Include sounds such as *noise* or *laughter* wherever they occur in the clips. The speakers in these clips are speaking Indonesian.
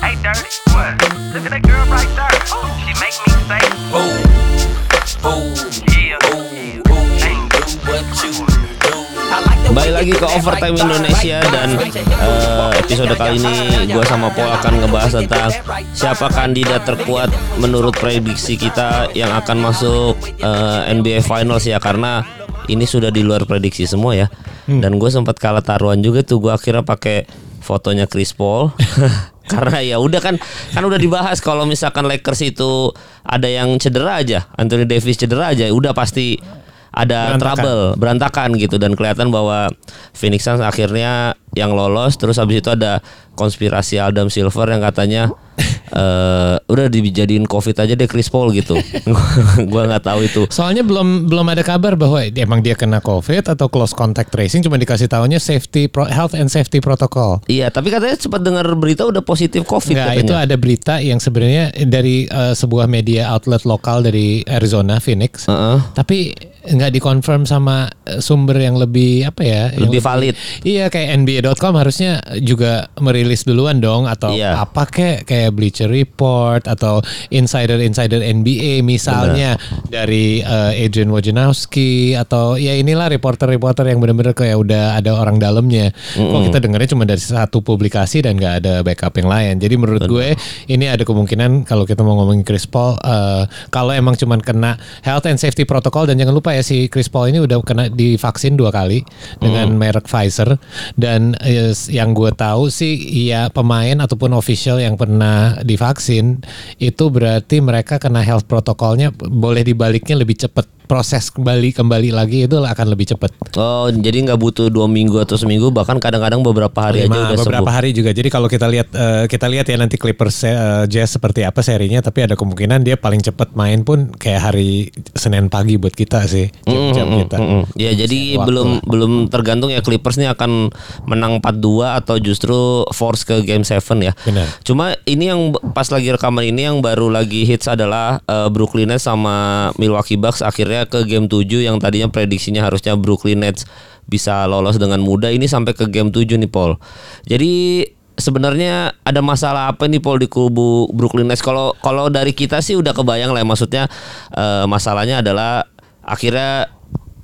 Hey, dirty. What? Look at that girl right there. She make me say, Ooh, ooh, yeah. ooh, ooh, do what you do. Kembali lagi ke Overtime Indonesia dan eh, episode kali ini gue sama Paul akan ngebahas tentang siapa kandidat terkuat menurut prediksi kita yang akan masuk eh, NBA Finals ya karena ini sudah di luar prediksi semua ya. Dan gue sempat kalah taruhan juga tuh gue akhirnya pakai fotonya Chris Paul *laughs* karena ya udah kan kan udah dibahas kalau misalkan Lakers itu ada yang cedera aja Anthony Davis cedera aja udah pasti ada Berantakan. trouble berantakan gitu dan kelihatan bahwa Phoenix Suns akhirnya yang lolos terus habis itu ada konspirasi Adam Silver yang katanya eh udah dijadiin covid aja deh Chris Paul gitu *laughs* gua nggak tahu itu Soalnya belum belum ada kabar bahwa emang dia kena COVID atau close contact tracing, cuma dikasih tahunya safety pro, health and safety protocol. iya tapi katanya sempat dengar berita udah positif covid katanya itu ada berita yang sebenarnya dari eh, sebuah media outlet lokal dari Arizona, Phoenix. Heeh. Tapi nggak dikonfirm sama eh, sumber yang lebih apa ya? yang Lebih valid. Iya, kayak NBA.com harusnya juga merilis duluan dong atau Iya. apa kayak kayak Bleacher Report atau insider-insider NBA misalnya dari eh, Adrian Wojnarowski atau ya inilah reporter-reporter yang benar-benar kayak udah ada orang dalamnya. Kok kita dengarnya cuma dari satu publikasi dan nggak ada backup yang lain. Jadi menurut gue ini ada kemungkinan kalau kita mau ngomongin Chris Paul eh, kalau emang cuma kena health and safety protocol dan jangan lupa ya si Chris Paul ini udah kena divaksin dua kali dengan merek Pfizer. Dan eh, yang gue tahu sih ya pemain ataupun official yang pernah divaksin itu berarti mereka kena health protokolnya boleh dibaliknya lebih cepat proses kembali kembali lagi itu akan lebih cepat. oh jadi nggak butuh dua minggu atau seminggu bahkan kadang-kadang beberapa hari aja Lima, udah beberapa sembuh hari juga. Jadi kalau kita lihat eh, kita lihat ya nanti Clippers eh, Jazz seperti apa serinya, tapi ada kemungkinan dia paling cepat main pun kayak hari Senin pagi buat kita sih jam-jam kita. Mm-mm. Ya jadi Waktu belum belum tergantung ya Clippers nih akan menang 4-2 atau justru force ke game 7 ya. Benar. Cuma ini yang pas lagi rekaman ini yang baru lagi hits adalah eh, Brooklyn Nets sama Milwaukee Bucks akhirnya ke game 7 yang tadinya prediksinya harusnya Brooklyn Nets bisa lolos dengan mudah ini sampai ke game 7 nih Paul. Jadi sebenarnya ada masalah apa nih Paul di kubu Brooklyn Nets? Kalau kalau dari kita sih udah kebayang lah ya. maksudnya eh, masalahnya adalah akhirnya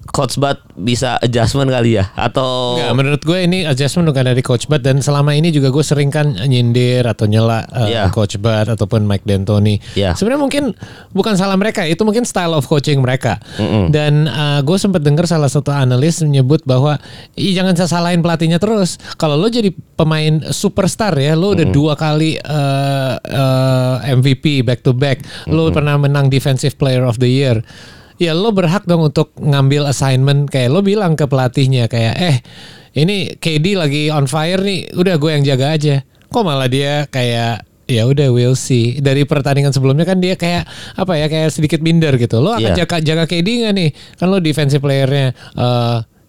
Coach Bud bisa adjustment kali ya atau Nggak, menurut gue ini adjustment bukan dari Coach Bud dan selama ini juga gue sering kan nyindir atau nyela uh, Iya. Coach Bud ataupun Mike D'Antoni. Iya. Sebenarnya mungkin bukan salah mereka, itu mungkin style of coaching mereka. Dan uh, gue sempat dengar salah satu analis menyebut bahwa "Ih, jangan salahin pelatihnya terus. Kalau lo jadi pemain superstar ya, lo udah dua kali uh, uh, MVP back to back, lo pernah menang Defensive Player of the Year ya lo berhak dong untuk ngambil assignment. Kayak lo bilang ke pelatihnya kayak eh ini KD lagi on fire nih udah gue yang jaga aja. Kok malah dia kayak ya udah we'll see. Dari pertandingan sebelumnya kan dia kayak apa ya kayak sedikit minder gitu. Lo akan Iya. jaga jaga KD nggak nih? Kan lo defensive playernya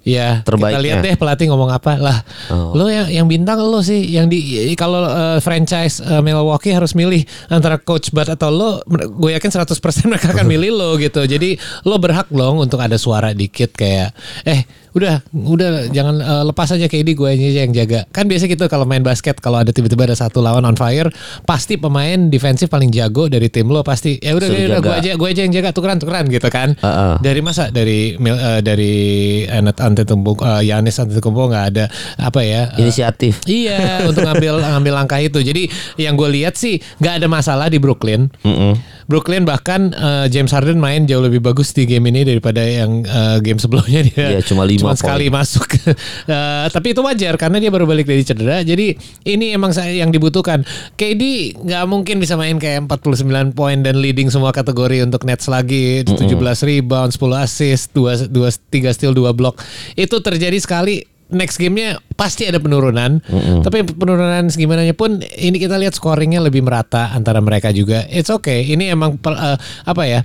ya kita Terbaiknya. lihat deh pelatih ngomong apa lah Oh. lo yang yang bintang lo sih yang di kalau eh, franchise eh, Milwaukee harus milih antara coach Bud atau lo gue yakin 100% mereka akan *laughs* milih lo gitu jadi lo berhak dong untuk ada suara dikit kayak eh udah udah jangan eh, lepas aja KD gue aja yang jaga kan biasa gitu kalau main basket kalau ada tiba-tiba ada satu lawan on fire pasti pemain defensif paling jago dari tim lo pasti ya udah udah gue aja gue aja yang jaga tukeran tukeran gitu kan Heeh. dari masa dari eh, dari Enet Antetokounmpo uh, Yanis Antetokounmpo nggak ada apa ya eh, inisiatif. Iya untuk ngambil ngambil langkah itu. Jadi yang gue lihat sih nggak ada masalah di Brooklyn. Brooklyn bahkan eh, James Harden main jauh lebih bagus di game ini daripada yang eh, game sebelumnya dia. Iya, cuma lima poin. sekali masuk. *laughs* Eh, tapi itu wajar karena dia baru balik dari cedera. Jadi ini emang saya yang dibutuhkan. KD nggak mungkin bisa main kayak 49 poin dan leading semua kategori untuk Nets lagi. 17 rebound, 10 assist, 2 2 3 steal, 2 block. Itu terjadi sekali next gamenya pasti ada penurunan. Tapi penurunan segimananya pun ini kita lihat scoringnya lebih merata antara mereka juga. It's okay. Ini emang eh, apa ya?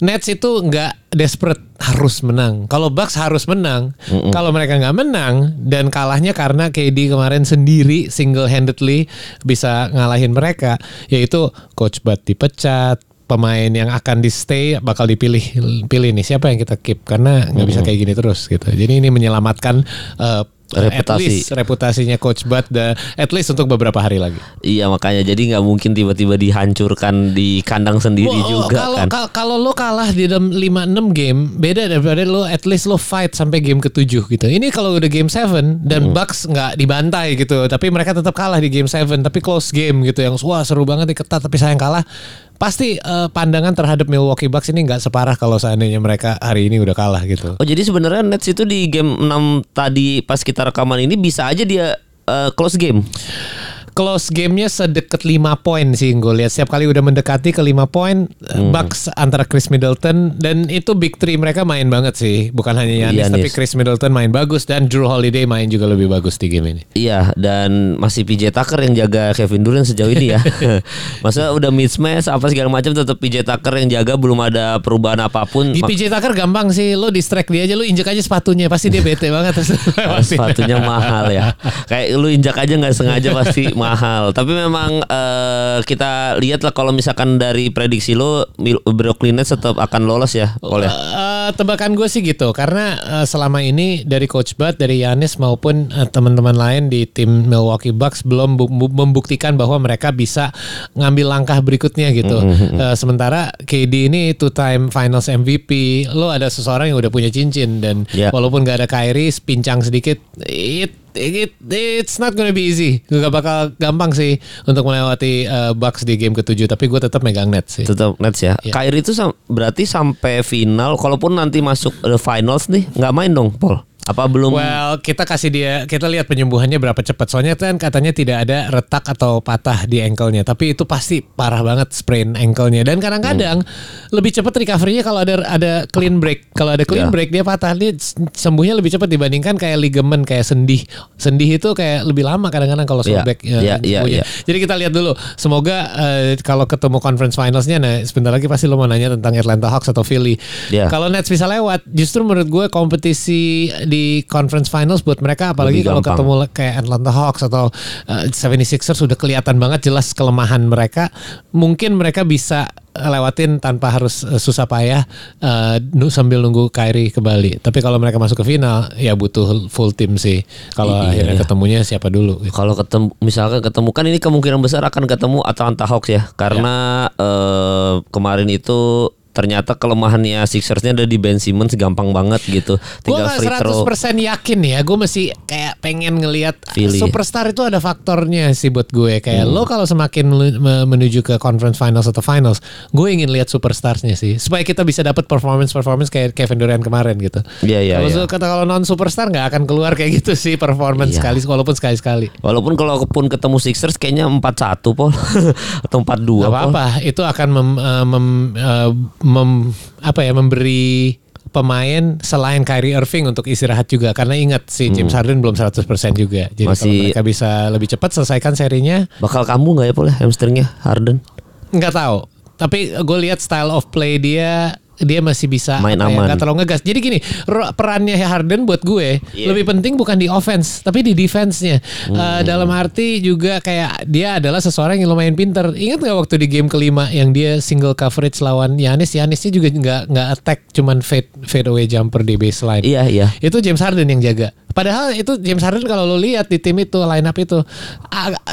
Nets itu nggak desperate harus menang. Kalau Bucks harus menang. Kalau mereka nggak menang dan kalahnya karena KD kemarin sendiri single handedly bisa ngalahin mereka, yaitu coach Bud dipecat, pemain yang akan di stay bakal dipilih pilih nih siapa yang kita keep karena nggak bisa kayak gini terus gitu. Jadi ini menyelamatkan At Reputasi. least reputasinya coach Bud da- at least untuk beberapa hari lagi. Iya makanya jadi nggak mungkin tiba-tiba dihancurkan di kandang sendiri Wah, juga kalau kan. kal- kalau lo kalah di dalam 5-6 game beda daripada lo at least lo fight sampai game ke-7 gitu. Ini kalau udah game 7 dan Bucks nggak dibantai gitu, tapi mereka tetap kalah di game 7 tapi close game gitu yang wah seru banget nih ketat tapi sayang kalah. Pasti eh, pandangan terhadap Milwaukee Bucks ini nggak separah kalau seandainya mereka hari ini udah kalah gitu. Oh jadi sebenarnya Nets itu di game 6 tadi pas kita rekaman ini bisa aja dia eh, close game. Close gamenya sedekat 5 poin sih gue lihat setiap kali udah mendekati ke 5 poin Hmm. Bucks antara Chris Middleton dan itu big three mereka main banget sih bukan hanya Giannis Giannis. tapi Chris Middleton main bagus dan Drew Holiday main juga lebih bagus di game ini. Iya dan masih PJ Tucker yang jaga Kevin Durant sejauh ini ya. *laughs* *laughs* Maksudnya udah mismatch apa segala macam tetap PJ Tucker yang jaga belum ada perubahan apa pun. Di PJ Tucker gampang sih lo distract dia aja lo injek aja sepatunya pasti dia bete banget terus *laughs* sepatunya mahal ya. Kayak lu injak aja nggak sengaja pasti mahal. Tapi memang eh, kita lihat lah kalau misalkan dari prediksi lo Brooklyn Nets tetap akan lolos ya, oleh. Eh, tebakan gue sih gitu karena eh, selama ini dari coach Bud dari Yanis maupun eh, teman-teman lain di tim Milwaukee Bucks belum bu- bu- membuktikan bahwa mereka bisa ngambil langkah berikutnya gitu. Eh, sementara KD ini two time Finals MVP, lo ada seseorang yang udah punya cincin dan Ya. walaupun gak ada Kyrie pincang sedikit it it it's not gonna be easy. Gak bakal gampang sih untuk melewati eh, Bucks di game ketujuh tapi gue tetap megang net sih. Tetap Nets ya. Iya. Kyrie itu sam- berarti sampai final kalaupun nanti masuk the finals nih nggak main dong, Paul. Apa belum Well, kita kasih dia, kita lihat penyembuhannya berapa cepat. Soalnya kan katanya tidak ada retak atau patah di ankle-nya, tapi itu pasti parah banget sprain ankle-nya. Dan kadang-kadang lebih cepat recovery-nya kalau ada ada clean break. Kalau ada clean Ya. break dia patah, dia sembuhnya lebih cepat dibandingkan kayak ligamen kayak sendih. Sendih itu kayak lebih lama kadang-kadang kalau sobek. ya, iya, iya, sembuhnya. iya. Jadi kita lihat dulu. Semoga eh, kalau ketemu conference finals-nya, nah sebentar lagi pasti lo mau nanya tentang Atlanta Hawks atau Philly. Iya. Kalau Nets bisa lewat, justru menurut gue kompetisi di conference finals buat mereka, apalagi kalau ketemu kayak Atlanta Hawks atau uh, 76ers sudah kelihatan banget jelas kelemahan mereka. Mungkin mereka bisa lewatin tanpa harus uh, susah payah uh, sambil nunggu Kyrie kembali. Tapi kalau mereka masuk ke final, ya butuh full tim sih. Kalau Iya, akhirnya iya. ketemunya siapa dulu? gitu. Kalau ketemu misalkan ketemu kan ini kemungkinan besar akan ketemu Atlanta Hawks ya karena eh, kemarin itu ternyata kelemahannya Sixersnya ada di Ben Simmons gampang banget gitu. Gue Tinggal gak free throw. 100% yakin ya Gue masih kayak pengen ngelihat Philly. Superstar itu ada faktornya sih buat gue Kayak Hmm. lo kalau semakin menuju ke conference finals atau finals Gue ingin lihat superstarsnya sih Supaya kita bisa dapat performance-performance kayak Kevin Durant kemarin gitu Iya, iya, Kalau iya. su- kata kalau non superstar nggak akan keluar kayak gitu sih performance Iya. sekali walaupun sekali-sekali. Walaupun kalau pun ketemu Sixers kayaknya 4-1 Pol *laughs* atau 4-2 Gak Pol. apa-apa, itu akan mem, eh, mem- eh, mem- apa ya memberi pemain selain Kyrie Irving untuk istirahat juga karena ingat si James Harden belum 100% juga. Jadi kalau Hmm. Masih- mereka bisa lebih cepat selesaikan serinya Bakal kamu nggak ya Pol ya hamstringnya Harden? nggak tahu. Tapi gue lihat style of play dia dia masih bisa Main ya, aman. nggak terlalu ngegas. Jadi gini, perannya Harden buat gue Iya. lebih penting bukan di offense, tapi di defense-nya. Hmm. Eh, dalam arti juga kayak dia adalah seseorang yang lumayan pinter. Ingat nggak waktu di game kelima yang dia single coverage lawan Yanis, Yanisnya juga nggak nggak attack, cuman fade fade away jumper di baseline. Iya iya. Itu James Harden yang jaga. Padahal itu James Harden kalau lo lihat di tim itu line up itu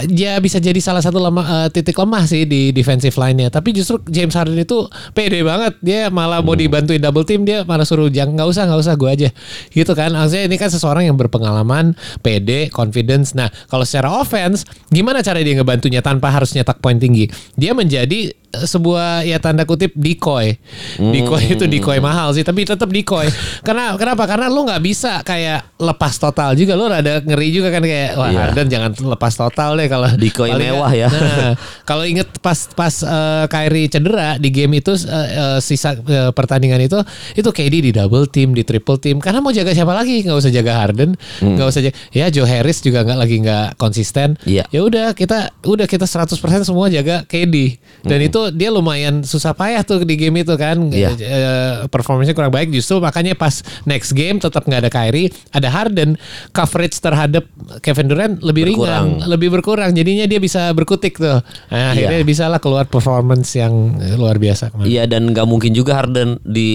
dia bisa jadi salah satu lemah, eh, titik lemah sih di defensive line-nya. Tapi justru James Harden itu pede banget. Dia malah mau dibantuin double team dia malah suruh jangan nggak usah nggak usah gue aja. Gitu kan. Maksudnya ini kan seseorang yang berpengalaman, pede, confidence. Nah, kalau secara offense gimana cara dia ngebantunya tanpa harus nyetak poin tinggi? Dia menjadi sebuah ya tanda kutip decoy. Decoy itu decoy mahal sih, tapi tetap decoy. Karena kenapa? Karena lu nggak bisa kayak lepas total juga. Lu rada ngeri juga kan kayak wah Iya. Harden jangan lepas total deh kalau Decoy mewah ya. Nah, kalau inget pas pas eh, Kyrie cedera di game itu eh, eh, sisa eh, pertandingan itu itu KD di double team, di triple team karena mau jaga siapa lagi? nggak usah jaga Harden, nggak usah jaga. Ya Joe Harris juga nggak lagi nggak konsisten. Iya. Ya udah kita udah kita 100% semua jaga KD. Dan itu dia lumayan susah payah tuh di game itu kan. Iya. Eh, performanya kurang baik justru makanya pas next game tetap nggak ada Kyrie, ada Harden, coverage terhadap Kevin Durant lebih Berkurang. ringan, lebih berkurang. Jadinya dia bisa berkutik tuh. Nah, Iya. akhirnya bisa lah keluar performance yang eh, luar biasa kemarin. Iya dan nggak mungkin juga Harden di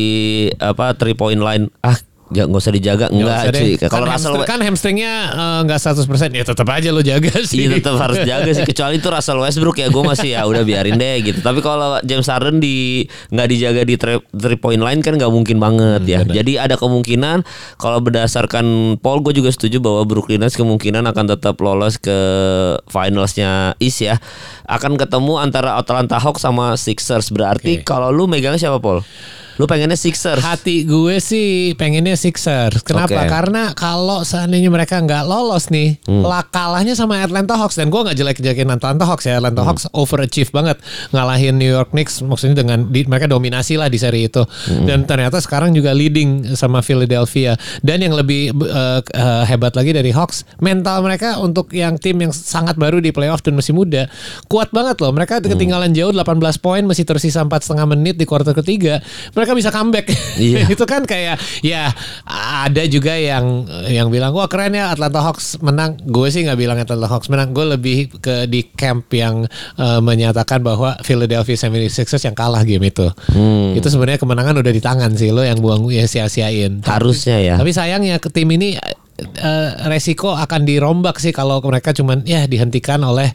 apa three point line ah Ya nggak usah dijaga Nggak enggak deh. cuy. Kan Kalau Russell kan hamstringnya eh, nggak 100% ya tetap aja lo jaga *laughs* sih. Iya tetap harus jaga sih kecuali itu Russell Westbrook ya gue masih ya udah biarin deh gitu. Tapi kalau James Harden di nggak dijaga di three, three point line kan nggak mungkin banget ya. Jadi ada kemungkinan kalau berdasarkan poll gue juga setuju bahwa Brooklyn Nets kemungkinan akan tetap lolos ke finalsnya East ya. Akan ketemu antara Atlanta Hawks sama Sixers. Berarti Oke. kalau lu megang siapa Paul? Lu pengennya Sixers. Hati gue sih pengennya Sixers. Kenapa? Oke. Karena kalau seandainya mereka nggak lolos nih, Hmm. lah kalahnya sama Atlanta Hawks dan gue nggak jelek-jelekin Atlanta Hawks ya. Hmm. Atlanta Hawks overachieve banget ngalahin New York Knicks. Maksudnya dengan di- mereka dominasi lah di seri itu. Hmm. Dan ternyata sekarang juga leading sama Philadelphia. Dan yang lebih eh, eh, hebat lagi dari Hawks, mental mereka untuk yang tim yang sangat baru di playoff dan masih muda, kuat banget loh. Mereka Hmm. ketinggalan jauh 18 poin, masih tersisa empat setengah menit di kuarter ketiga. Mereka bisa comeback. Iya. *laughs* itu kan kayak ya ada juga yang yang bilang wah keren ya Atlanta Hawks menang. Gue sih nggak bilang Atlanta Hawks menang. Gue lebih ke di camp yang eh, menyatakan bahwa Philadelphia 76ers yang kalah game itu. Hmm. Itu sebenarnya kemenangan udah di tangan sih lo yang buang ya sia-siain. Tapi- Harusnya ya. Tapi sayangnya ke tim ini eh, resiko akan dirombak sih kalau mereka cuman ya dihentikan oleh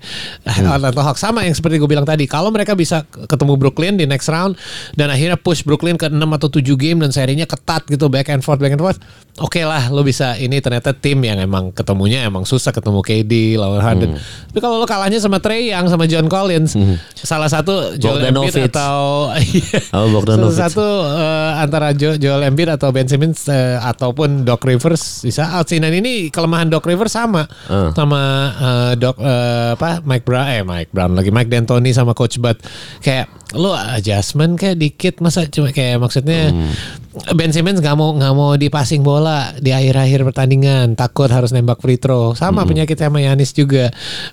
eh, Atlanta Hawks sama yang seperti gue bilang tadi. Kalau mereka bisa ketemu Brooklyn di next round dan akhirnya push Brooklyn ke 6 atau 7 game dan serinya ketat gitu back and forth back and forth. Oke lah lo bisa ini ternyata tim yang emang ketemunya emang susah ketemu KD lawan Harden. Tapi kalau lo kalahnya sama Trey yang sama John Collins salah satu Joel Embiid atau *laughs* Oh, salah satu eh, antara Jo- Joel Embiid atau Ben Simmons eh, ataupun Doc Rivers bisa out sih. Dan ini kelemahan Doc Rivers sama Eh. sama eh, Doc eh, apa Mike Brown eh Mike Brown lagi Mike D'Antoni sama Coach Bud kayak lu adjustment kayak dikit masa cuma kayak maksudnya Ben Simmons nggak mau nggak mau dipasing bola di akhir-akhir pertandingan takut harus nembak free throw sama penyakit sama Yanis juga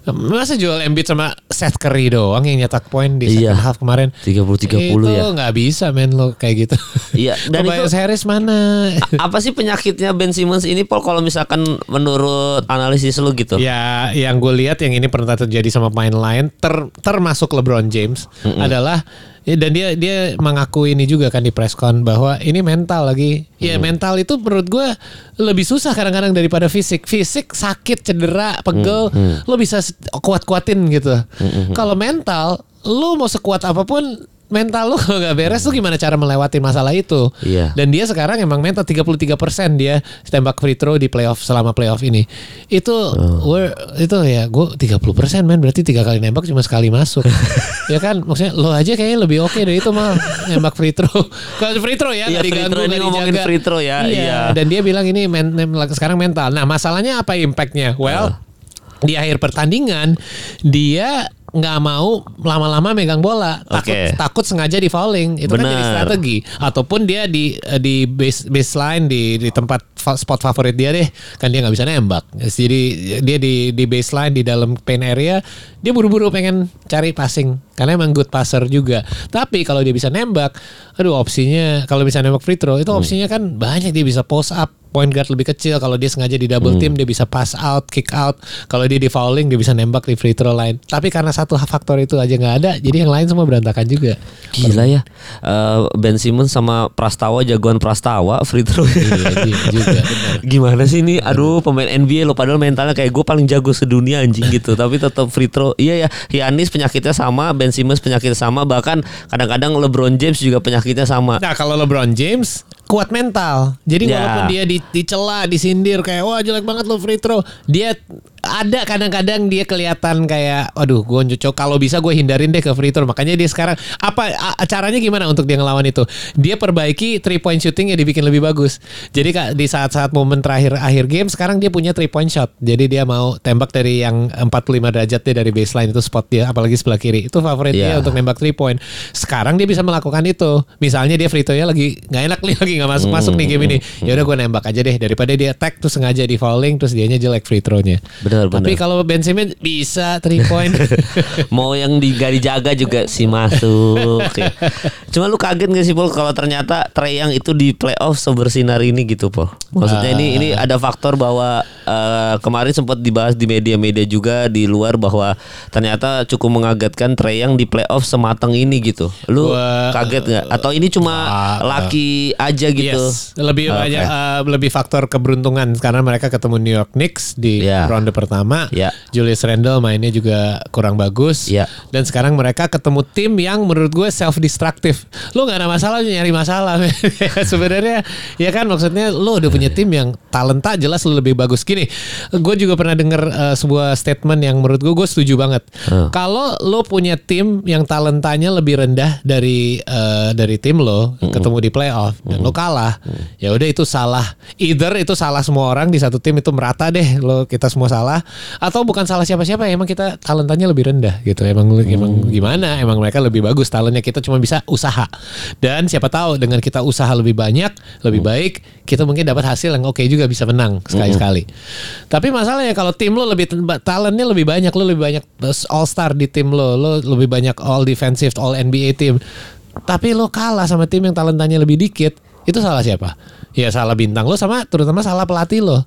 masa Joel Embiid sama Seth Curry doang yang nyetak poin di second Iya. half kemarin 30-30 itu ya. nggak bisa men lo kayak gitu. Iya, *laughs* dan Tobias itu- Harris mana? Apa sih penyakitnya Ben Simmons ini Paul kalau misalkan menurut analisis lu gitu? ya, yang gue lihat yang ini pernah terjadi sama pemain lain, ter- termasuk LeBron James adalah ya, dan dia dia mengaku ini juga kan di press con bahwa ini mental lagi. Ya mental itu menurut gue lebih susah kadang-kadang daripada fisik. Fisik sakit, cedera, pegel, lo bisa kuat-kuatin gitu. Kalau mental, lo mau sekuat apa pun mental lu *laughs* kalau nggak beres tuh gimana cara melewati masalah itu Iya. dan dia sekarang emang mental 33% dia tembak free throw di playoff selama playoff ini. Itu we're- itu ya gue 30% men berarti tiga kali nembak cuma sekali masuk. *laughs* ya kan maksudnya lo aja kayaknya lebih oke deh itu mah nembak free throw. *laughs* Kalau free throw ya Iya, free throw, ini ngomongin free throw ya, iya. Dan dia bilang ini men, men- sekarang mental. Nah masalahnya apa impactnya? Well di akhir pertandingan dia nggak mau lama-lama megang bola. Takut Oke. takut sengaja di fouling. Itu kan jadi strategi. Ataupun dia di eh, di base baseline di di tempat spot favorit dia deh. Kan dia nggak bisa nembak. Jadi dia di di baseline di dalam paint area dia buru-buru pengen cari passing. Karena emang good passer juga. Tapi kalau dia bisa nembak aduh opsinya kalau bisa nembak free throw itu opsinya kan banyak dia bisa post up point guard lebih kecil kalau dia sengaja di double team dia bisa pass out kick out kalau dia di fouling dia bisa nembak di free throw line tapi karena satu faktor itu aja nggak ada jadi yang lain semua berantakan juga Gila ya. Eh, ben Simmons sama Prastawa jagoan Prastawa free throw. Iya, juga benar. *laughs* Gimana sih ini? Aduh, pemain NBA lo padahal mentalnya kayak gue paling jago sedunia anjing gitu, *laughs* tapi tetap free throw. Iya ya, Giannis penyakitnya sama, Ben Simmons penyakitnya sama, bahkan kadang-kadang LeBron James juga penyakitnya sama. Nah kalau LeBron James kuat mental. Jadi Ya. walaupun dia di, dicela, disindir kayak wah jelek banget lo free throw, dia ada kadang-kadang dia kelihatan kayak, aduh gue cocok kalau bisa gue hindarin deh ke free throw. Makanya dia sekarang apa caranya gimana untuk dia ngelawan itu? Dia perbaiki three point shooting ya dibikin lebih bagus. Jadi kak di saat-saat momen terakhir akhir game sekarang dia punya three point shot. Jadi dia mau tembak dari yang 45 derajat dia dari baseline itu spot dia apalagi sebelah kiri. Itu favorit dia Ya. untuk nembak three point. Sekarang dia bisa melakukan itu. Misalnya dia free throw-nya lagi nggak enak nih *laughs* lagi nggak masuk masuk nih game ini. Ya udah gue nembak aja deh daripada dia tag terus sengaja di fouling terus dianya jelek free throw-nya. Benar, benar. Tapi kalau Ben Simmons bisa three point. *laughs* Mau yang di, gak dijaga juga sih masuk. ya. Cuma lu kaget gak sih Paul kalau ternyata Trey Young itu di playoff sebersinar ini gitu Paul. Maksudnya ini ini ada faktor bahwa eh, kemarin sempat dibahas di media-media juga di luar bahwa ternyata cukup mengagetkan Trey Young di playoff sematang ini gitu. Lu Gua- kaget nggak? Atau ini cuma Ah, laki aja gitu? Yes, lebih Oke. banyak eh, lebih faktor keberuntungan karena mereka ketemu New York Knicks di Ya. ronde pertama. Ya. Julius Randle mainnya juga kurang bagus. Ya. Dan sekarang mereka ketemu tim yang menurut gue self destructive. Lo nggak ada masalah lu nyari masalah. *laughs* Sebenarnya ya kan maksudnya lo udah punya tim yang talenta jelas lo lebih bagus gini. Gue juga pernah denger eh, sebuah statement yang menurut gue gue setuju banget. Hmm. Kalau lo punya tim yang talentanya lebih rendah dari eh, dari tim lo ketemu di playoff dan lo kalah, ya udah itu salah. Either itu salah semua orang di satu tim itu merata deh lo kita semua salah atau bukan salah siapa-siapa emang kita talentanya lebih rendah gitu. Emang emang gimana? Emang mereka lebih bagus talentnya kita cuma bisa usaha. Dan siapa tahu dengan kita usaha lebih banyak, lebih baik, kita mungkin dapat hasil yang oke juga bisa menang sekali-sekali. Tapi masalahnya kalau tim lo lebih talentnya lebih banyak, lo lebih banyak all star di tim lo, lo lebih banyak all defensive, all NBA tim. Tapi lo kalah sama tim yang talentanya lebih dikit, itu salah siapa? Ya salah bintang lo sama terutama salah pelatih lo.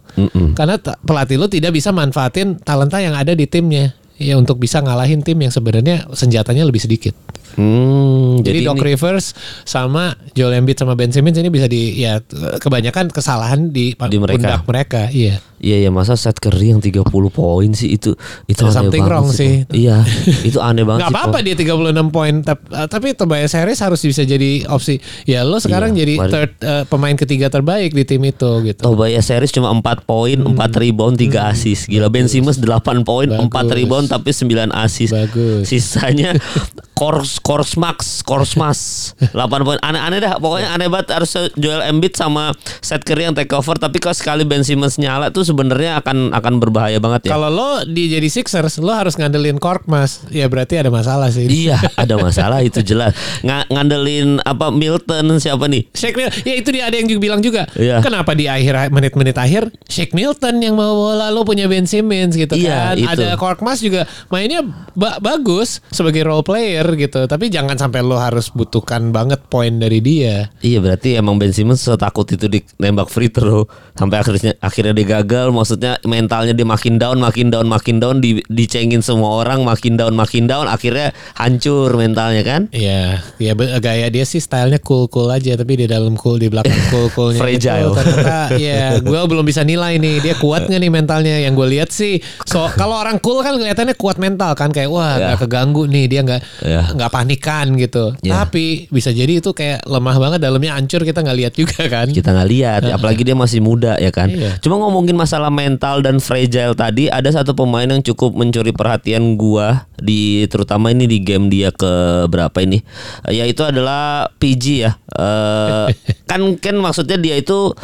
Karena ta- pelatih lo tidak bisa manfaatin talenta yang ada di timnya. Ya untuk bisa ngalahin tim yang sebenarnya senjatanya lebih sedikit. Hmm, Jadi, jadi, Doc ini- Rivers sama Joel Embiid sama Ben Simmons ini bisa di ya kebanyakan kesalahan di, Di mereka. pundak mereka. Iya. Iya ya masa set Curry yang 30 poin sih itu itu Ada aneh something banget wrong sih. Paul. Iya, itu aneh banget sih. apa-apa dia 36 poin tapi, tapi Tobias Harris harus bisa jadi opsi. Ya lo sekarang Iya, jadi third eh, pemain ketiga terbaik di tim itu gitu. Tobias Harris cuma 4 poin, 4 rebound, 3 assist. Gila Ben Simmons 8 poin, 4 Bagus. rebound tapi 9 assist. Bagus. Sisanya *laughs* Kors Korsmax, Korsmas 8 poin. Aneh-aneh dah. Pokoknya aneh banget harus Joel Embiid sama Seth Curry yang take over tapi kalau sekali Ben Simmons nyala tuh sebenarnya akan akan berbahaya banget ya. Kalau lo di jadi Sixers lo harus ngandelin Kork Mas. Ya berarti ada masalah sih. Iya, ada masalah itu jelas. Nga- ngandelin apa Milton siapa nih? Shake Milton, ya itu dia ada yang juga bilang juga. Iya. Kenapa di akhir menit-menit akhir Shake Milton yang mau bola lo punya Ben Simmons gitu Iya, kan. itu. Ada Korkmaz juga mainnya ba- bagus sebagai role player gitu. Tapi jangan sampai lo harus butuhkan banget poin dari dia. Iya berarti emang Ben Simmons setakut itu di nembak free throw sampai akhirnya akhirnya dia gagal. Maksudnya mentalnya dia makin down, makin down, makin down, di, dicengin semua orang, makin down, makin down, akhirnya hancur mentalnya kan? Iya, ya be- gaya dia sih stylenya cool-cool aja tapi di dalam cool di belakang *laughs* cool-coolnya Fragile. itu ternyata *laughs* ya gue belum bisa nilai nih dia kuat nggak nih mentalnya yang gue lihat sih so kalau orang cool kan kelihatannya kuat mental kan kayak wah Ya. nggak keganggu nih dia nggak Ya. nggak panikan gitu Ya. tapi bisa jadi itu kayak lemah banget dalamnya hancur kita nggak lihat juga kan Kita nggak lihat, apalagi dia masih muda ya kan. Iya. Cuma ngomongin masalah mental dan fragile tadi, ada satu pemain yang cukup mencuri perhatian gua di terutama ini di game dia ke berapa ini, yaitu adalah PG ya. Eh, *laughs* kan kan maksudnya dia itu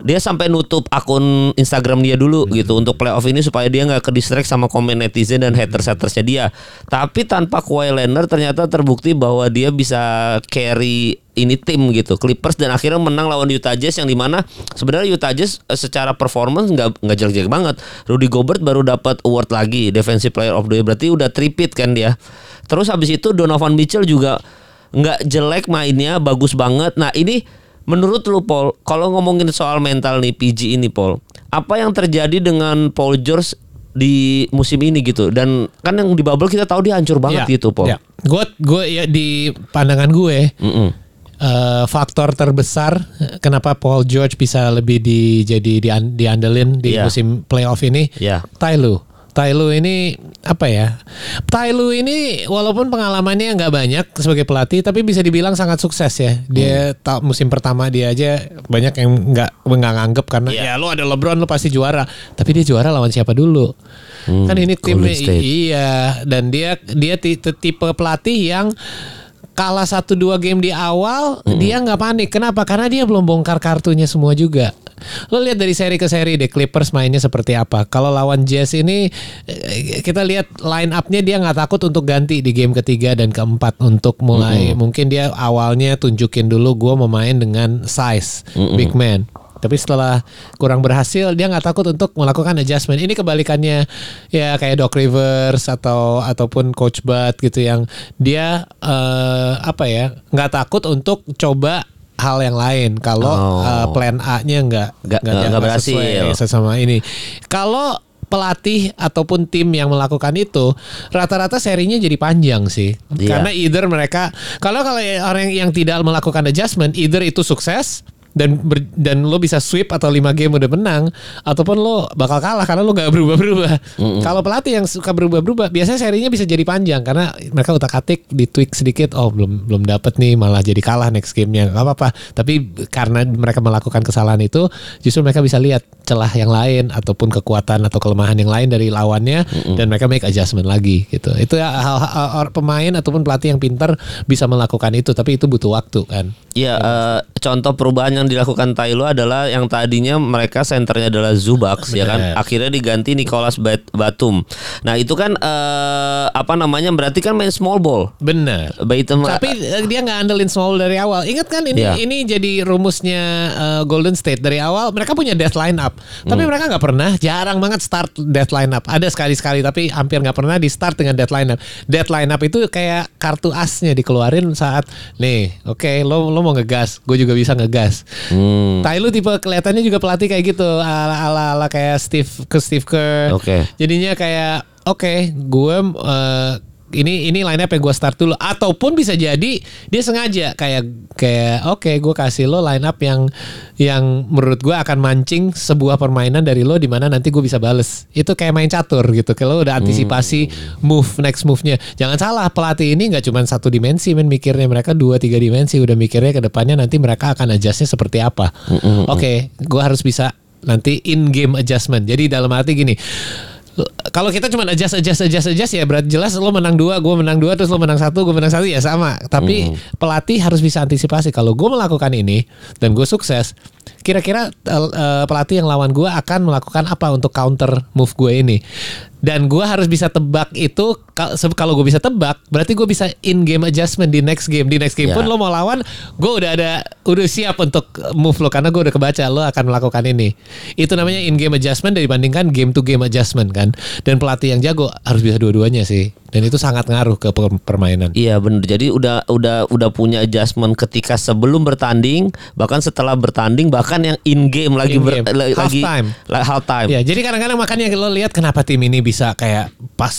dia sampai nutup akun Instagram dia dulu gitu untuk playoff ini supaya dia nggak ke distract sama komen netizen dan haters hatersnya dia. Tapi tanpa Kawhi Leonard ternyata terbukti bahwa dia bisa carry ini tim gitu Clippers dan akhirnya menang lawan Utah Jazz yang di mana sebenarnya Utah Jazz eh, secara performance nggak nggak jelek-jelek banget. Rudy Gobert baru dapat award lagi Defensive Player of the Year berarti udah tripit kan dia. Terus habis itu Donovan Mitchell juga nggak jelek mainnya bagus banget. Nah ini Menurut lu Paul, kalau ngomongin soal mental nih PG ini Paul, apa yang terjadi dengan Paul George di musim ini gitu? Dan kan yang di bubble kita tahu dia hancur banget gitu Paul. Gue gue ya di pandangan gue Mm-mm. eh, faktor terbesar eh, kenapa Paul George bisa lebih di jadi di, diandelin di Iya. musim playoff ini. Iya. Ty Lue. Lue ini apa ya? Lue ini walaupun pengalamannya nggak banyak sebagai pelatih, tapi bisa dibilang sangat sukses ya. Dia Hmm. ta- musim pertama dia aja banyak yang nggak nggak nganggep karena Iya. ya lo ada LeBron lo pasti juara. Tapi dia juara lawan siapa dulu? kan ini tim Hmm, Golden State. iya dan dia dia ti- tipe pelatih yang kalah satu dua game di awal Hmm. dia nggak panik. Kenapa? Karena dia belum bongkar kartunya semua juga. Lo lihat dari seri ke seri deh Clippers mainnya seperti apa. Kalau lawan Jazz ini eh, kita lihat line up-nya dia nggak takut untuk ganti di game ketiga dan keempat untuk mulai. Mungkin dia awalnya tunjukin dulu gue mau main dengan size big man. tapi setelah kurang berhasil dia nggak takut untuk melakukan adjustment. Ini kebalikannya ya kayak Doc Rivers atau ataupun Coach Bud gitu yang dia eh, apa ya nggak takut untuk coba hal yang lain kalau Oh. eh, plan A-nya nggak Nggak- berhasil. sesuai sama ini. Kalau pelatih ataupun tim yang melakukan itu rata-rata serinya jadi panjang sih. Iya. Karena either mereka kalau kalau orang yang tidak melakukan adjustment either itu sukses dan ber- dan lo bisa sweep atau 5 game udah menang ataupun lo bakal kalah karena lo nggak berubah-berubah. Kalau pelatih yang suka berubah-berubah biasanya serinya bisa jadi panjang karena mereka utak-atik di tweak sedikit oh belum belum dapet nih malah jadi kalah next gamenya nggak apa-apa. Tapi karena mereka melakukan kesalahan itu justru mereka bisa lihat celah yang lain ataupun kekuatan atau kelemahan yang lain dari lawannya dan mereka make adjustment lagi gitu. Itu ya hal, hal- hal- pemain ataupun pelatih yang pintar bisa melakukan itu tapi itu butuh waktu kan. Iya, eh, contoh perubahan yang dilakukan Tailo adalah yang tadinya mereka senternya adalah Zubaks ya kan, Benar. akhirnya diganti Nicholas Bat- Batum. Nah itu kan eh, apa namanya berarti kan main small ball. Bener. Batum Tapi eh, dia nggak andelin small dari awal. Ingat kan ini Iya. ini jadi rumusnya eh, Golden State dari awal. Mereka punya death lineup, tapi Hmm. mereka nggak pernah, jarang banget start death lineup. Ada sekali sekali, tapi hampir nggak pernah di start dengan death lineup. Death lineup itu kayak kartu asnya dikeluarin saat nih, oke, lo lo mau ngegas, gue juga bisa ngegas. Hmm. Tai lu tipe kelihatannya juga pelatih kayak gitu ala ala, ala kayak Steve ke Steve Kerr. Oke. Jadinya kayak oke, gue eh, ini ini line up yang gue start dulu. Ataupun bisa jadi dia sengaja kayak kayak oke gue kasih lo line up yang yang menurut gue akan mancing sebuah permainan dari lo di mana nanti gue bisa bales. Itu kayak main catur gitu kalau udah antisipasi move next move-nya. Jangan salah pelatih ini nggak cuma satu dimensi men mikirnya mereka dua tiga dimensi. Udah mikirnya ke depannya nanti mereka akan adjustnya seperti apa. Oke gue harus bisa nanti in game adjustment. Jadi dalam arti gini kalau kita cuma adjust adjust adjust adjust ya berat jelas lo menang dua gue menang dua terus lo menang satu gue menang satu ya sama. Tapi pelatih harus bisa antisipasi. Kalau gue melakukan ini dan gue sukses kira-kira eh, pelatih yang lawan gue akan melakukan apa untuk counter move gue ini dan gue harus bisa tebak itu kalau gue bisa tebak berarti gue bisa in game adjustment di next game di next game Ya. pun lo mau lawan gue udah ada udah siap untuk move lo karena gue udah kebaca lo akan melakukan ini itu namanya in game adjustment dibandingkan game to game adjustment kan dan pelatih yang jago harus bisa dua-duanya sih dan itu sangat ngaruh ke per- permainan Iya bener Jadi udah udah udah punya adjustment ketika sebelum bertanding, bahkan setelah bertanding, bahkan yang in game lagi In ber- game. la- Half lagi time. half time. Ya, jadi kadang-kadang makanya lo lihat kenapa tim ini bisa kayak pas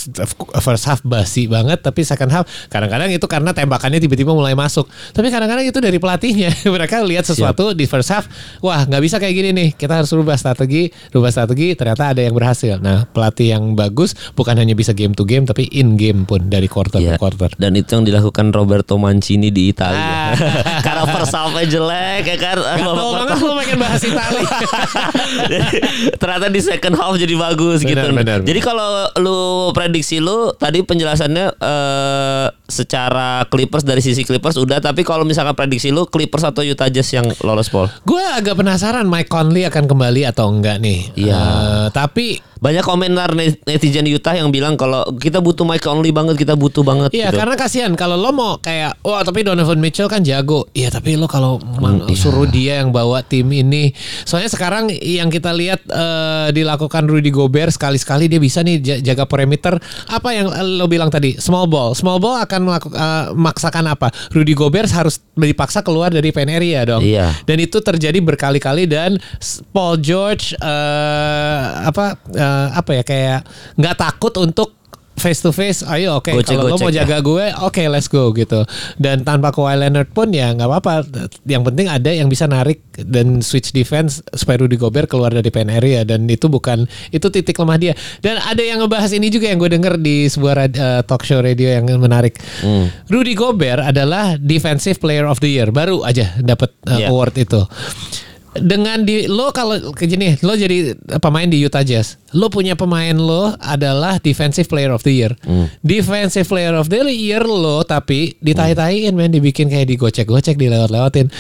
first half basi banget, tapi second half kadang-kadang itu karena tembakannya tiba-tiba mulai masuk. Tapi kadang-kadang itu dari pelatihnya. *laughs* Mereka lihat sesuatu di first half, wah nggak bisa kayak gini nih. Kita harus rubah strategi, rubah strategi. Ternyata ada yang berhasil. Nah, pelatih yang bagus bukan hanya bisa game to game, tapi in game pun dari quarter Iya. ke quarter. Dan itu yang dilakukan Roberto Mancini di Italia. Ah. *laughs* Karena first half-nya jelek ya kan. Gatel banget lo pengen bahas Italia. *laughs* *laughs* Ternyata di second half jadi bagus Benar, gitu. benar. Jadi kalau lu prediksi lu tadi penjelasannya eh, secara Clippers dari sisi Clippers udah tapi kalau misalkan prediksi lu Clippers atau Utah Jazz yang lolos Paul. Gue agak penasaran Mike Conley akan kembali atau enggak nih. Iya. Eh, tapi Banyak komentar net- netizen Utah yang bilang kalau kita butuh Mike Conley banget, kita butuh banget Iya gitu. karena kasihan kalau lo mau kayak wah tapi Donovan Mitchell kan jago. Iya tapi lo kalau mang- iya. suruh dia yang bawa tim ini. Soalnya sekarang yang kita lihat eh, dilakukan Rudy Gobert sekali-sekali dia bisa nih ja- jaga perimeter. Apa yang lo bilang tadi? Small ball. Small ball akan melakukan maksakan apa? Rudy Gobert harus dipaksa keluar dari pen area dong. Iya. Dan itu terjadi berkali-kali dan Paul George eh, apa eh, apa ya kayak nggak takut untuk face to face ayo oke Gocek, kalau lo mau ya. jaga gue oke let's go gitu. Dan tanpa Kawhi Leonard pun ya nggak apa-apa. Yang penting ada yang bisa narik dan switch defense supaya Rudy Gobert keluar dari pen area dan itu bukan itu titik lemah dia. Dan ada yang ngebahas ini juga yang gue denger di sebuah eh, talk show radio yang menarik. Hmm. Rudy Gobert adalah defensive player of the year. Baru aja dapat eh, Iya. award itu dengan di lo kalau kayak gini lo jadi pemain di Utah Jazz. Lo punya pemain lo adalah defensive player of the year. Defensive player of the year lo tapi ditahi-tahiin men dibikin kayak digocek-gocek dilewat-lewatin.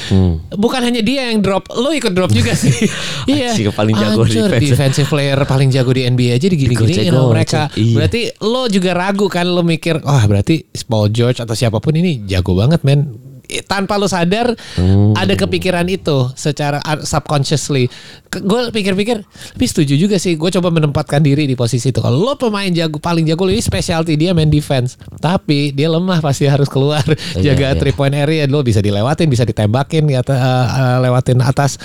Bukan hanya dia yang drop lo ikut drop juga sih. *laughs* Iya. Anjing, paling jago Hancur, defense. defensive player paling jago di NBA aja digini-giniin sama Digocek-gocek, mereka. iya. berarti lo juga ragu kan lo mikir wah berarti Paul George atau siapa pun ini jago banget men tanpa lu sadar Hmm. ada kepikiran itu secara subconsciously. Gue pikir-pikir, tapi setuju juga sih. Gue coba menempatkan diri di posisi itu. Kalau lo pemain jago paling jago ini specialty dia main defense, tapi dia lemah pasti harus keluar Iya, *laughs* jaga iya. three point area. Lo bisa dilewatin, bisa ditembakin, ya, uh, lewatin atas.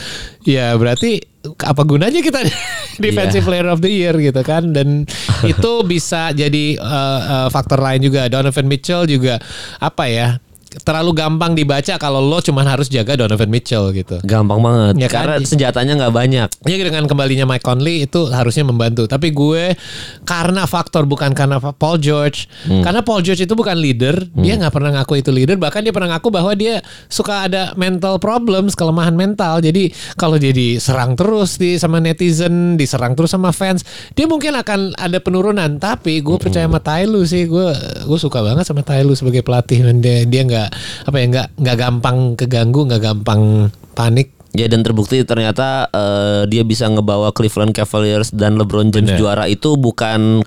Ya berarti apa gunanya kita *laughs* defensive Iya. player of the year gitu kan dan *laughs* itu bisa jadi uh, uh, faktor lain juga Donovan Mitchell juga apa ya terlalu gampang dibaca kalau lo cuman harus jaga Donovan Mitchell gitu. Gampang banget Ya kan? karena senjatanya nggak banyak. Ya dengan kembalinya Mike Conley itu harusnya membantu. Tapi gue karena faktor bukan karena Paul George, Hmm. karena Paul George itu bukan leader, dia nggak pernah ngaku itu leader. Bahkan dia pernah ngaku bahwa dia suka ada mental problems, kelemahan mental. Jadi kalau dia diserang terus di sama netizen, diserang terus sama fans, dia mungkin akan ada penurunan. Tapi gue percaya sama Tai Lu sih, gue gue suka banget sama Lu sebagai pelatih. Dan dia dia nggak apa ya nggak nggak gampang keganggu, nggak gampang panik. Ya dan terbukti ternyata eh, dia bisa ngebawa Cleveland Cavaliers dan LeBron James Bener. juara itu bukan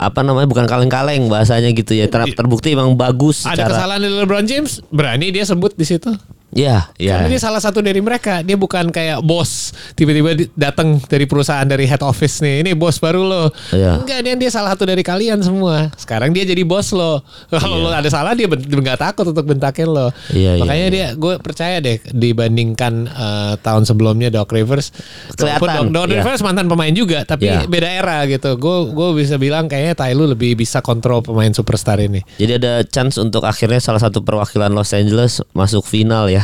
apa namanya bukan kaleng-kaleng bahasanya gitu ya. Ter- terbukti emang bagus Ada secara kesalahan dari LeBron James, berani dia sebut di situ. Ya, ya. Karena dia salah satu dari mereka. Dia bukan kayak bos tiba-tiba datang dari perusahaan dari head office nih. Ini bos baru lo. Iya. Enggak, dia dia salah satu dari kalian semua. Sekarang dia jadi bos lo. *laughs* Kalau lo ada salah dia nggak takut untuk bentakin lo. Iya, iya, Makanya dia gue percaya deh dibandingkan eh, tahun sebelumnya Doc Rivers. Kelihatan, Doc, Doc iya. Rivers mantan pemain juga, tapi Iya. beda era gitu. Gue gue bisa bilang kayaknya Tai Lu lebih bisa kontrol pemain superstar ini. Jadi ada chance untuk akhirnya salah satu perwakilan Los Angeles masuk final ya.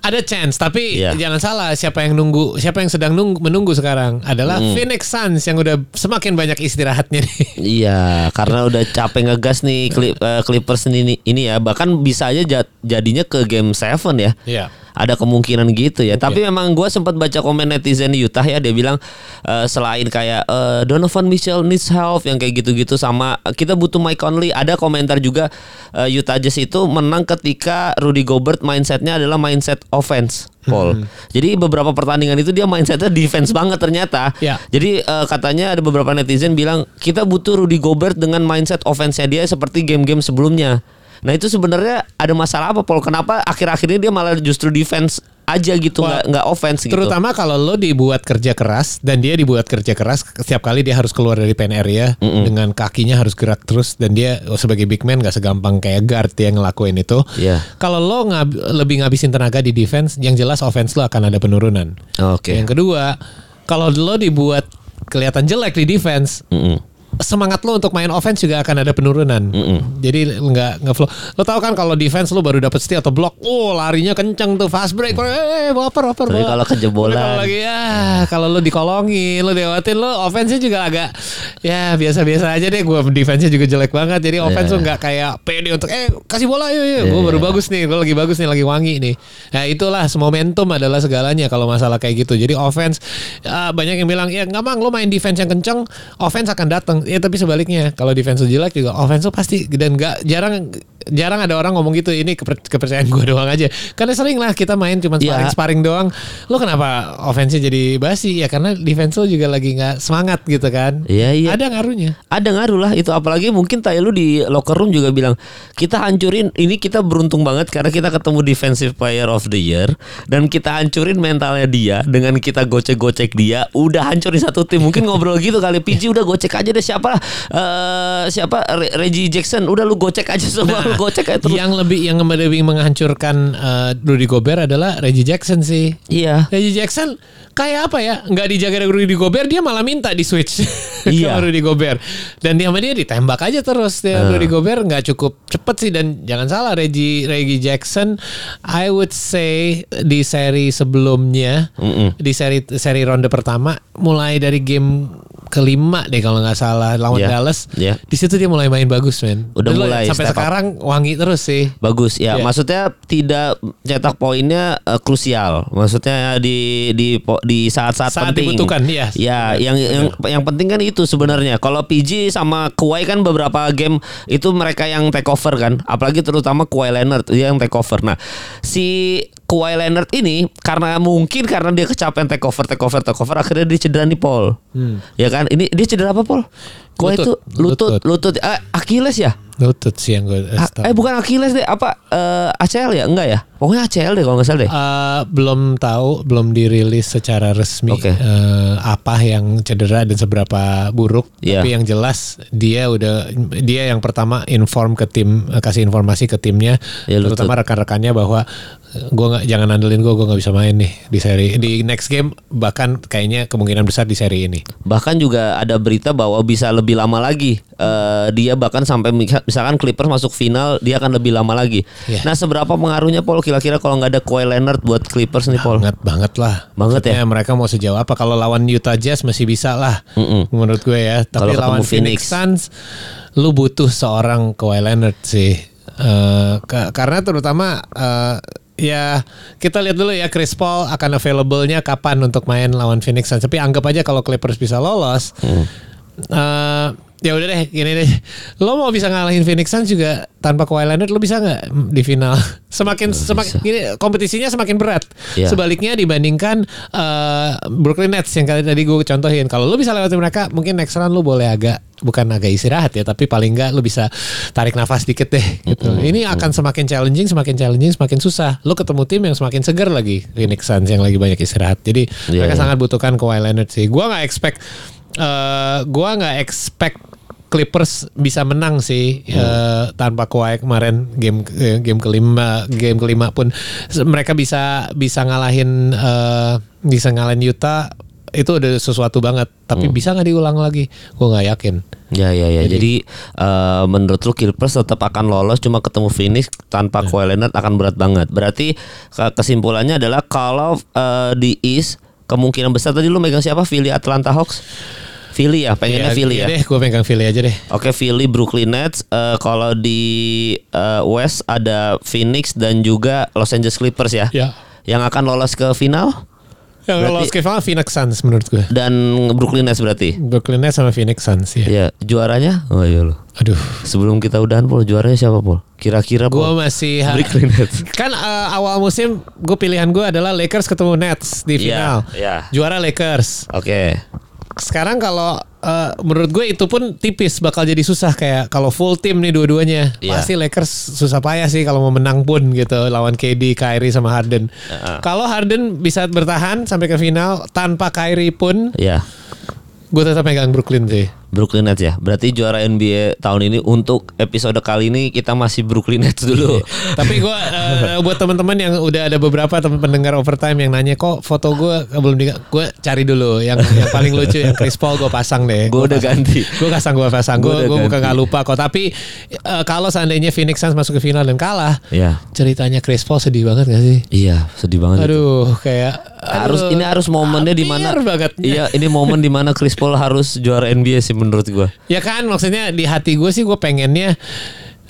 Ada chance, tapi Iya. jangan salah siapa yang nunggu, siapa yang sedang nunggu, menunggu sekarang adalah Hmm. Phoenix Suns yang udah semakin banyak istirahatnya nih. *laughs* Iya, karena udah capek ngegas nih eh, Clippers ini ini ya. Bahkan bisa aja jad- jadinya ke game 7 ya. Iya. Ada kemungkinan gitu ya. Tapi memang gue sempat baca komen netizen di Utah ya dia bilang eh, selain kayak eh, Donovan Mitchell needs help yang kayak gitu-gitu sama eh, kita butuh Mike Conley. Ada komentar juga eh, Utah Jazz itu menang ketika Rudy Gobert mindsetnya adalah mindset offense. Paul. Jadi beberapa pertandingan itu dia mindsetnya defense banget ternyata. Ya. Jadi eh, katanya ada beberapa netizen bilang kita butuh Rudy Gobert dengan mindset offense-nya dia seperti game-game sebelumnya. Nah itu sebenarnya ada masalah apa Paul? Kenapa akhir-akhir ini dia malah justru defense aja gitu nggak nggak offense gitu? Terutama kalau lo dibuat kerja keras dan dia dibuat kerja keras setiap kali dia harus keluar dari pen area dengan kakinya harus gerak terus dan dia oh, sebagai big man gak segampang kayak guard dia ngelakuin itu. Iya. Kalau lo ngab- lebih ngabisin tenaga di defense, yang jelas offense lo akan ada penurunan. Oke. Yang kedua, kalau lo dibuat kelihatan jelek di defense, Mm-mm. Semangat lo untuk main offense juga akan ada penurunan. Jadi nggak nggak flow. Lo tau kan kalau defense lo baru dapet steal atau block, oh larinya kenceng tuh fast break, eh baper baper. Tapi kalau kejebolan. Kalau lagi ya, kalau lo dikolongin, lo lewatin lo offense-nya juga agak ya biasa-biasa aja deh. Gue defense-nya juga jelek banget. Jadi offense Iya. lo nggak kayak pede untuk eh kasih bola yuk yuk. Gue baru bagus nih, gue lagi bagus nih, lagi wangi nih. Nah itulah momentum adalah segalanya kalau masalah kayak gitu. Jadi offense ah, banyak yang bilang ya nggak mang lo main defense yang kenceng, offense akan datang. Ya tapi sebaliknya kalau defense jelek juga offense pasti dan nggak jarang jarang ada orang ngomong gitu. Ini keper- kepercayaan gue doang aja. Karena sering lah kita main cuma Iya. sparring sparring doang. Lo kenapa offense-nya jadi basi? Ya karena defense lo juga lagi nggak semangat gitu kan. Iya, iya. Ada ngaruhnya. Ada ngaruh lah itu apalagi mungkin Tai lu di locker room juga bilang kita hancurin ini kita beruntung banget karena kita ketemu defensive player of the year dan kita hancurin mentalnya dia dengan kita gocek-gocek dia udah hancurin satu tim mungkin ngobrol gitu kali PG udah gocek aja deh siapa eh siapa Re- Reggie Jackson udah lu gocek aja semua lu gocek terus Yang lebih yang lebih menghancurkan eh, Rudy Gobert adalah Reggie Jackson sih. iya Reggie Jackson kayak apa ya? Nggak dijaga dari Rudy Gobert, dia malah minta di switch *laughs* Iya. sama Rudy Gobert. Dan dia sama dia ditembak aja terus. Dia Rudy Gobert nggak cukup cepet sih dan jangan salah Reggie Reggie Jackson, I would say di seri sebelumnya, di seri seri ronde pertama, mulai dari game kelima deh kalau nggak salah lawan Iya. Dallas. Iya. Di situ dia mulai main bagus men. Udah lo mulai sampai step up. sekarang wangi terus sih. Bagus ya, Iya. maksudnya tidak cetak poinnya eh, krusial. Maksudnya di di po- di saat-saat Saat penting. dibutuhkan, iya. Ya, yang yang yang penting kan itu sebenarnya. Kalau PG sama Kawhi kan beberapa game itu mereka yang take over kan. Apalagi terutama Kawhi Leonard dia yang take over. Nah, si Kawhi Leonard ini karena mungkin karena dia kecapean take over take over take over akhirnya dia cedera nih Paul. Ya kan? Ini dia cedera apa Paul? Kawhi itu lutut Lutut. lutut, eh, Achilles ya? Lutut sih yang gue A- eh bukan Achilles deh, apa eh, ACL ya? Enggak ya? Pokoknya ACL deh kalau nggak salah deh. Eh, belum tahu, belum dirilis secara resmi Oke. eh, apa yang cedera dan seberapa buruk. Iya. Tapi yang jelas dia udah dia yang pertama inform ke tim, kasih informasi ke timnya, Ya, terutama rekan-rekannya bahwa gua nggak jangan andelin gue, gue nggak bisa main nih di seri di next game bahkan kayaknya kemungkinan besar di seri ini. Bahkan juga ada berita bahwa bisa lebih lama lagi. Eh, dia bahkan sampai mi- misalkan Clippers masuk final, dia akan lebih lama lagi. Iya. Nah, seberapa pengaruhnya Paul kira-kira kalau nggak ada Kawhi Leonard buat Clippers nih Paul? Banget banget lah. Banget ya? Maksudnya mereka mau sejauh apa kalau lawan Utah Jazz masih bisa lah. Mm-mm. Menurut gue ya. Tapi Kalau ketemu lawan Phoenix. Phoenix. Suns lu butuh seorang Kawhi Leonard sih. Eh, ka- karena terutama eh, ya kita lihat dulu ya Chris Paul akan available-nya kapan untuk main lawan Phoenix Suns. Tapi anggap aja kalau Clippers bisa lolos. Hmm. eh, ya udah deh gini deh. Lo mau bisa ngalahin Phoenix Suns juga tanpa Kawhi Leonard lo bisa nggak di final? *laughs* Semakin semakin gini kompetisinya semakin berat. Iya. sebaliknya dibandingkan eh, Brooklyn Nets yang kali tadi gue contohin. Kalau lo bisa lewatin mereka mungkin next round lo boleh agak bukan agak istirahat ya tapi paling nggak lo bisa tarik nafas dikit deh gitu. Ini akan semakin challenging semakin challenging semakin susah. Lo ketemu tim yang semakin segar lagi Phoenix Suns yang lagi banyak istirahat. Jadi Iya, mereka iya. sangat butuhkan Kawhi Leonard sih. Gue nggak expect eh gua nggak expect Clippers bisa menang sih eh, tanpa Kawhi kemarin game eh, game kelima game kelima pun mereka bisa bisa ngalahin eh, bisa ngalahin Utah itu udah sesuatu banget tapi bisa nggak diulang lagi gua nggak yakin Ya ya ya. Jadi, eh, menurut lu Clippers tetap akan lolos cuma ketemu Phoenix tanpa Ya. Kawhi Leonard akan berat banget. Berarti ke- kesimpulannya adalah kalau eh, di East kemungkinan besar tadi lu megang siapa? Philly Atlanta Hawks. Philly ya, pengennya Philly ya. deh gue pegang Philly aja deh Oke Philly Brooklyn Nets Eh, kalau di eh, West ada Phoenix dan juga Los Angeles Clippers ya. ya Yang akan lolos ke final yang Berarti- lolos ke final Phoenix Suns menurut gue dan Brooklyn Nets berarti. Brooklyn Nets sama Phoenix Suns ya Ya, juaranya? Oh iya lo. aduh Sebelum kita udahan Paul, juaranya siapa Paul? Kira-kira gue Paul? masih Brooklyn Nets. *laughs* kan eh, awal musim gue pilihan gue adalah Lakers ketemu Nets di Iya, final iya. juara Lakers Oke. Sekarang kalau eh, menurut gue itu pun tipis bakal jadi susah kayak kalau full tim nih dua-duanya Iya. pasti Lakers susah payah sih kalau mau menang pun gitu lawan KD, Kyrie sama Harden. Kalau Harden bisa bertahan sampai ke final tanpa Kyrie pun Ya. gue tetap megang Brooklyn sih. Brooklyn Nets ya. Berarti juara NBA tahun ini untuk episode kali ini kita masih Brooklyn Nets dulu. Tapi gue eh, buat teman-teman yang udah ada beberapa teman pendengar overtime yang nanya kok foto gue belum di gue cari dulu yang yang paling lucu yang Chris Paul gue pasang deh. Gue udah ganti. Gue pasang gue pasang gue Gua udah gue bukan nggak lupa kok. Tapi eh, kalau seandainya Phoenix Suns masuk ke final dan kalah, Iya. ceritanya Chris Paul sedih banget gak sih? Iya, sedih banget. itu. Aduh kayak harus aduh, ini harus momennya di mana. Iya, ini momen di mana Chris Paul harus juara NBA sih menurut gua. Ya kan maksudnya di hati gue sih gue pengennya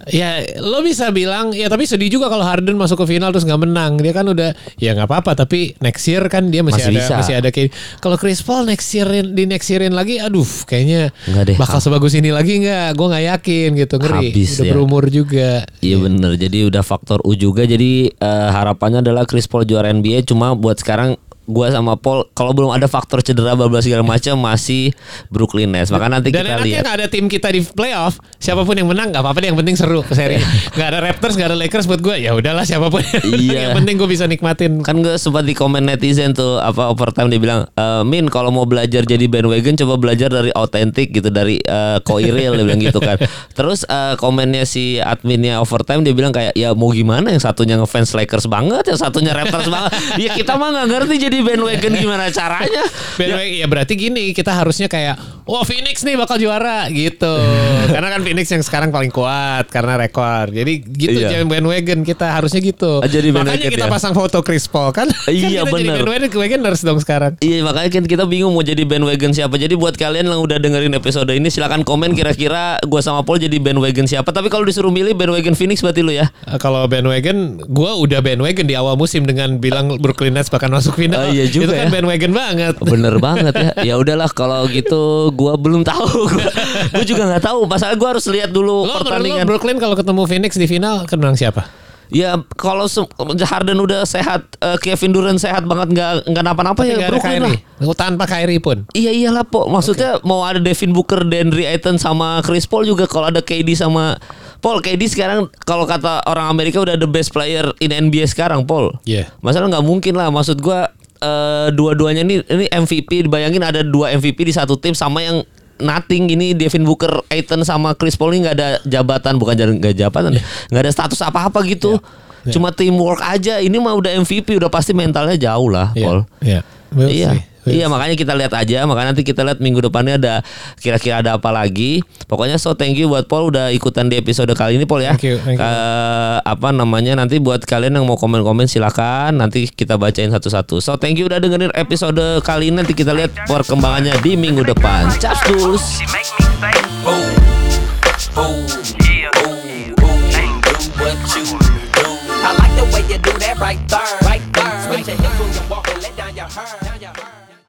Ya lo bisa bilang ya tapi sedih juga kalau Harden masuk ke final terus nggak menang dia kan udah ya nggak apa-apa tapi next year kan dia masih, Masih ada bisa. masih ada kayak kalau Chris Paul next yearin di next yearin lagi aduh kayaknya Nggak deh, bakal sebagus ini lagi nggak gue nggak yakin gitu ngeri Habis udah ya. berumur juga Iya bener Jadi udah faktor U juga Jadi eh, harapannya adalah Chris Paul juara NBA Cuma buat sekarang gua sama Paul kalau belum ada faktor cedera bablas segala macam masih Brooklyn Nets maka nanti Dan kita lihat nggak ada tim kita di playoff, siapa pun yang menang nggak apa-apa. Yang penting seru ke seri. Nggak ada Raptors, nggak ada Lakers buat gue. Ya udahlah siapa pun. *laughs* Iya. yang penting gue bisa nikmatin. kan gue sempat di komen netizen tuh apa overtime dia bilang e, Min kalau mau belajar jadi bandwagon coba belajar dari autentik gitu dari uh, Koiril dia bilang gitu kan *laughs* terus eh, komennya si adminnya overtime dia bilang kayak ya mau gimana yang satunya ngefans Lakers banget yang satunya Raptors banget *laughs* ya kita mah nggak ngerti jadi bandwagon gimana caranya? *laughs* Bandwagon, ya berarti gini kita harusnya kayak wah Phoenix nih bakal juara gitu. *laughs* Karena kan Phoenix yang sekarang paling kuat karena rekor. Jadi gitu Iya. jangan bandwagon kita harusnya gitu. Ah, jadi makanya bandwagon kita ya? pasang foto Chris Paul. Kan *laughs* Iya, kan kita bener. jadi bandwagoners dong sekarang. Iya makanya kan kita bingung mau jadi bandwagon siapa. Jadi buat kalian yang udah dengerin episode ini Silahkan komen kira-kira gue sama Paul jadi bandwagon siapa. Tapi kalau disuruh milih bandwagon Phoenix berarti lu ya. Eh, kalau bandwagon gue udah bandwagon di awal musim dengan bilang Brooklyn Nets bakal masuk final Oh, iya juga itu kan ya. bandwagon banget Bener banget ya. Ya udahlah kalau gitu gua belum tahu. *laughs* Gue juga nggak tahu. Masalah gua harus lihat dulu Lo menurut lo pertandingan. Brooklyn kalau ketemu Phoenix di final kenang siapa? Ya kalau Harden udah sehat, eh, Kevin Durant sehat banget nggak nggak napa-napa ya Brooklyn lah. Kyrie. Tanpa Kyrie pun. Iya iyalah po. Maksudnya mau ada Devin Booker, Deandre Ayton sama Chris Paul juga kalau ada KD sama Paul KD sekarang kalau kata orang Amerika udah the best player in NBA sekarang Paul. Iya. Masalah nggak mungkin lah. Maksud gua eh, dua-duanya ini ini MVP. Bayangin ada dua MVP di satu tim sama yang nothing ini Devin Booker, Ayton sama Chris Paul ini nggak ada jabatan bukan nggak jabatan, nggak ada status apa-apa gitu. Iya. Cuma teamwork aja. Ini mah udah MVP, udah pasti mentalnya jauh lah, Paul. Iya. We'll iya. see. Iya makanya kita lihat aja makanya nanti kita lihat minggu depannya ada kira-kira ada apa lagi pokoknya so thank you buat Paul udah ikutan di episode kali ini Paul ya Thank you, thank you. Eh, apa namanya nanti buat kalian yang mau komen-komen silakan nanti kita bacain satu-satu so thank you udah dengerin episode kali ini nanti kita lihat perkembangannya di minggu depan caps. I like the way you do that right there, right there. Switch your hips when you walk and let down your hair, down your hair.